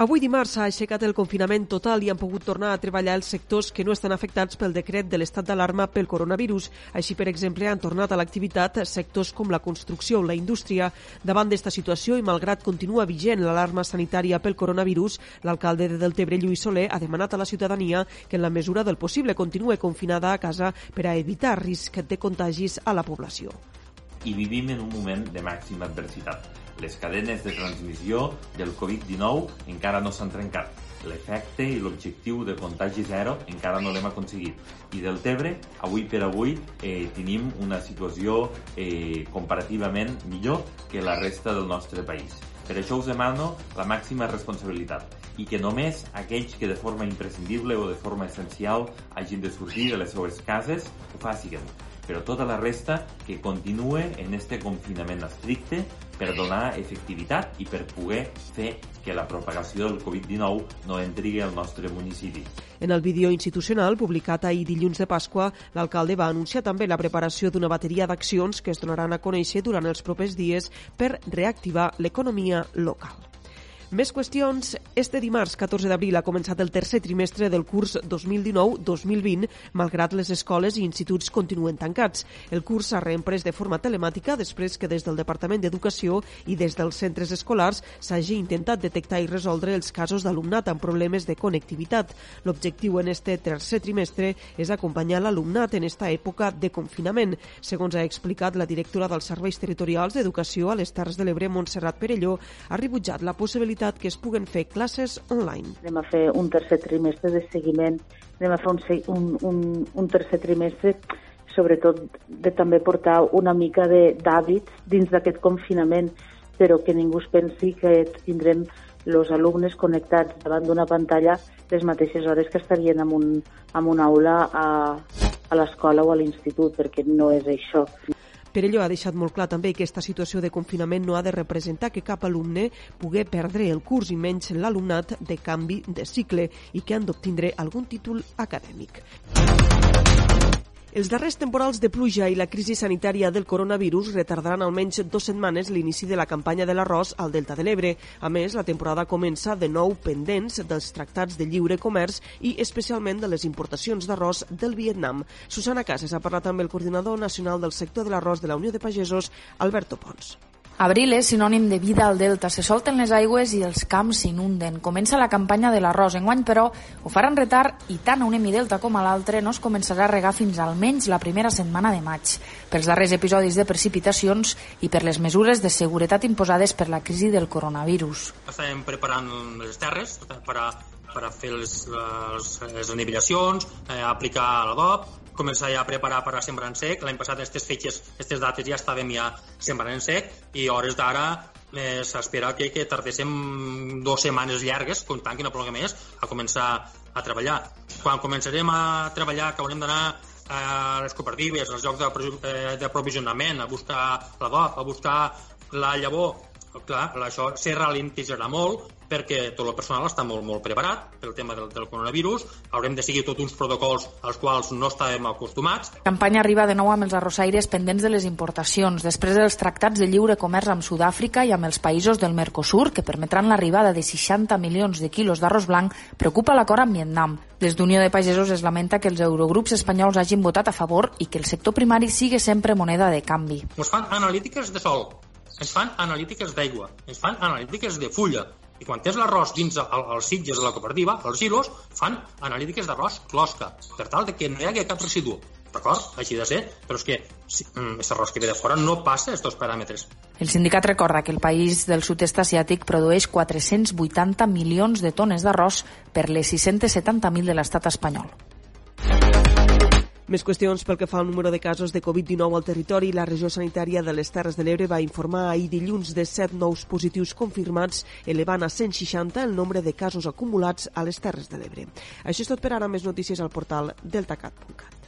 Avui dimarts s'ha aixecat el confinament total i han pogut tornar a treballar els sectors que no estan afectats pel decret de l'estat d'alarma pel coronavirus. Així, per exemple, han tornat a l'activitat sectors com la construcció o la indústria. Davant d'esta situació i malgrat continua vigent l'alarma sanitària pel coronavirus, l'alcalde de Deltebre, Lluís Soler, ha demanat a la ciutadania que en la mesura del possible continue confinada a casa per a evitar risc de contagis a la població. I vivim en un moment de màxima adversitat les cadenes de transmissió del Covid-19 encara no s'han trencat. L'efecte i l'objectiu de contagi zero encara no l'hem aconseguit. I del Tebre, avui per avui, eh, tenim una situació eh, comparativament millor que la resta del nostre país. Per això us demano la màxima responsabilitat i que només aquells que de forma imprescindible o de forma essencial hagin de sortir de les seues cases ho facin però tota la resta que continue en este confinament estricte per donar efectivitat i per poder fer que la propagació del Covid-19 no entri al nostre municipi. En el vídeo institucional publicat ahir dilluns de Pasqua, l'alcalde va anunciar també la preparació d'una bateria d'accions que es donaran a conèixer durant els propers dies per reactivar l'economia local. Més qüestions. Este dimarts, 14 d'abril, ha començat el tercer trimestre del curs 2019-2020, malgrat les escoles i instituts continuen tancats. El curs s'ha reemprès de forma telemàtica després que des del Departament d'Educació i des dels centres escolars s'hagi intentat detectar i resoldre els casos d'alumnat amb problemes de connectivitat. L'objectiu en este tercer trimestre és acompanyar l'alumnat en esta època de confinament. Segons ha explicat la directora dels Serveis Territorials d'Educació a les Terres de l'Ebre, Montserrat Perelló, ha rebutjat la possibilitat possibilitat que es puguen fer classes online. Anem a fer un tercer trimestre de seguiment, anem a fer un, un, un, un tercer trimestre sobretot de també portar una mica d'hàbits dins d'aquest confinament, però que ningú es pensi que tindrem els alumnes connectats davant d'una pantalla les mateixes hores que estarien en, un, en una aula a, a l'escola o a l'institut, perquè no és això. Per ello ha deixat molt clar també que aquesta situació de confinament no ha de representar que cap alumne pugui perdre el curs i menys l'alumnat de canvi de cicle i que han d'obtindre algun títol acadèmic. Els darrers temporals de pluja i la crisi sanitària del coronavirus retardaran almenys dues setmanes l'inici de la campanya de l'arròs al Delta de l'Ebre. A més, la temporada comença de nou pendents dels tractats de lliure comerç i especialment de les importacions d'arròs del Vietnam. Susana Casas ha parlat amb el coordinador nacional del sector de l'arròs de la Unió de Pagesos, Alberto Pons. Abril és sinònim de vida al delta. Se solten les aigües i els camps s'inunden. Comença la campanya de l'arròs. Enguany, però, ho faran retard i tant a un hemidelta com a l'altre no es començarà a regar fins almenys la primera setmana de maig. Pels darrers episodis de precipitacions i per les mesures de seguretat imposades per la crisi del coronavirus. Estem preparant les terres per a, per a fer les, les, les anivellacions, eh, aplicar l'adob, començar ja a preparar per a sembrar en sec. L'any passat, aquestes fetges, aquestes dates ja estàvem ja sembrant en sec i hores d'ara eh, s'espera que, que tardéssim dues setmanes llargues, comptant que no plogui més, a començar a treballar. Quan començarem a treballar, que haurem d'anar a les cooperatives, als llocs eh, d'aprovisionament, a buscar l'adob, a buscar la llavor, clar, això se ralentitzarà molt perquè tot el personal està molt, molt preparat pel tema del, del coronavirus. Haurem de seguir tots uns protocols als quals no estàvem acostumats. La campanya arriba de nou amb els arrossaires pendents de les importacions, després dels tractats de lliure comerç amb Sud-àfrica i amb els països del Mercosur, que permetran l'arribada de 60 milions de quilos d'arròs blanc, preocupa l'acord amb Vietnam. Des d'Unió de Pagesos es lamenta que els eurogrups espanyols hagin votat a favor i que el sector primari sigui sempre moneda de canvi. Ens fan analítiques de sol, ens fan analítiques d'aigua, ens fan analítiques de fulla, i quan tens l'arròs dins el, els sitges de la cooperativa, els giros fan analítiques d'arròs closca, per tal de que no hi hagi cap residu. D'acord? Així de ser. Però és que si, mm, arròs que ve de fora no passa aquests paràmetres. El sindicat recorda que el país del sud-est asiàtic produeix 480 milions de tones d'arròs per les 670.000 de l'estat espanyol. Més qüestions pel que fa al número de casos de Covid-19 al territori. La regió sanitària de les Terres de l'Ebre va informar ahir dilluns de 7 nous positius confirmats, elevant a 160 el nombre de casos acumulats a les Terres de l'Ebre. Això és tot per ara. Més notícies al portal deltacat.cat.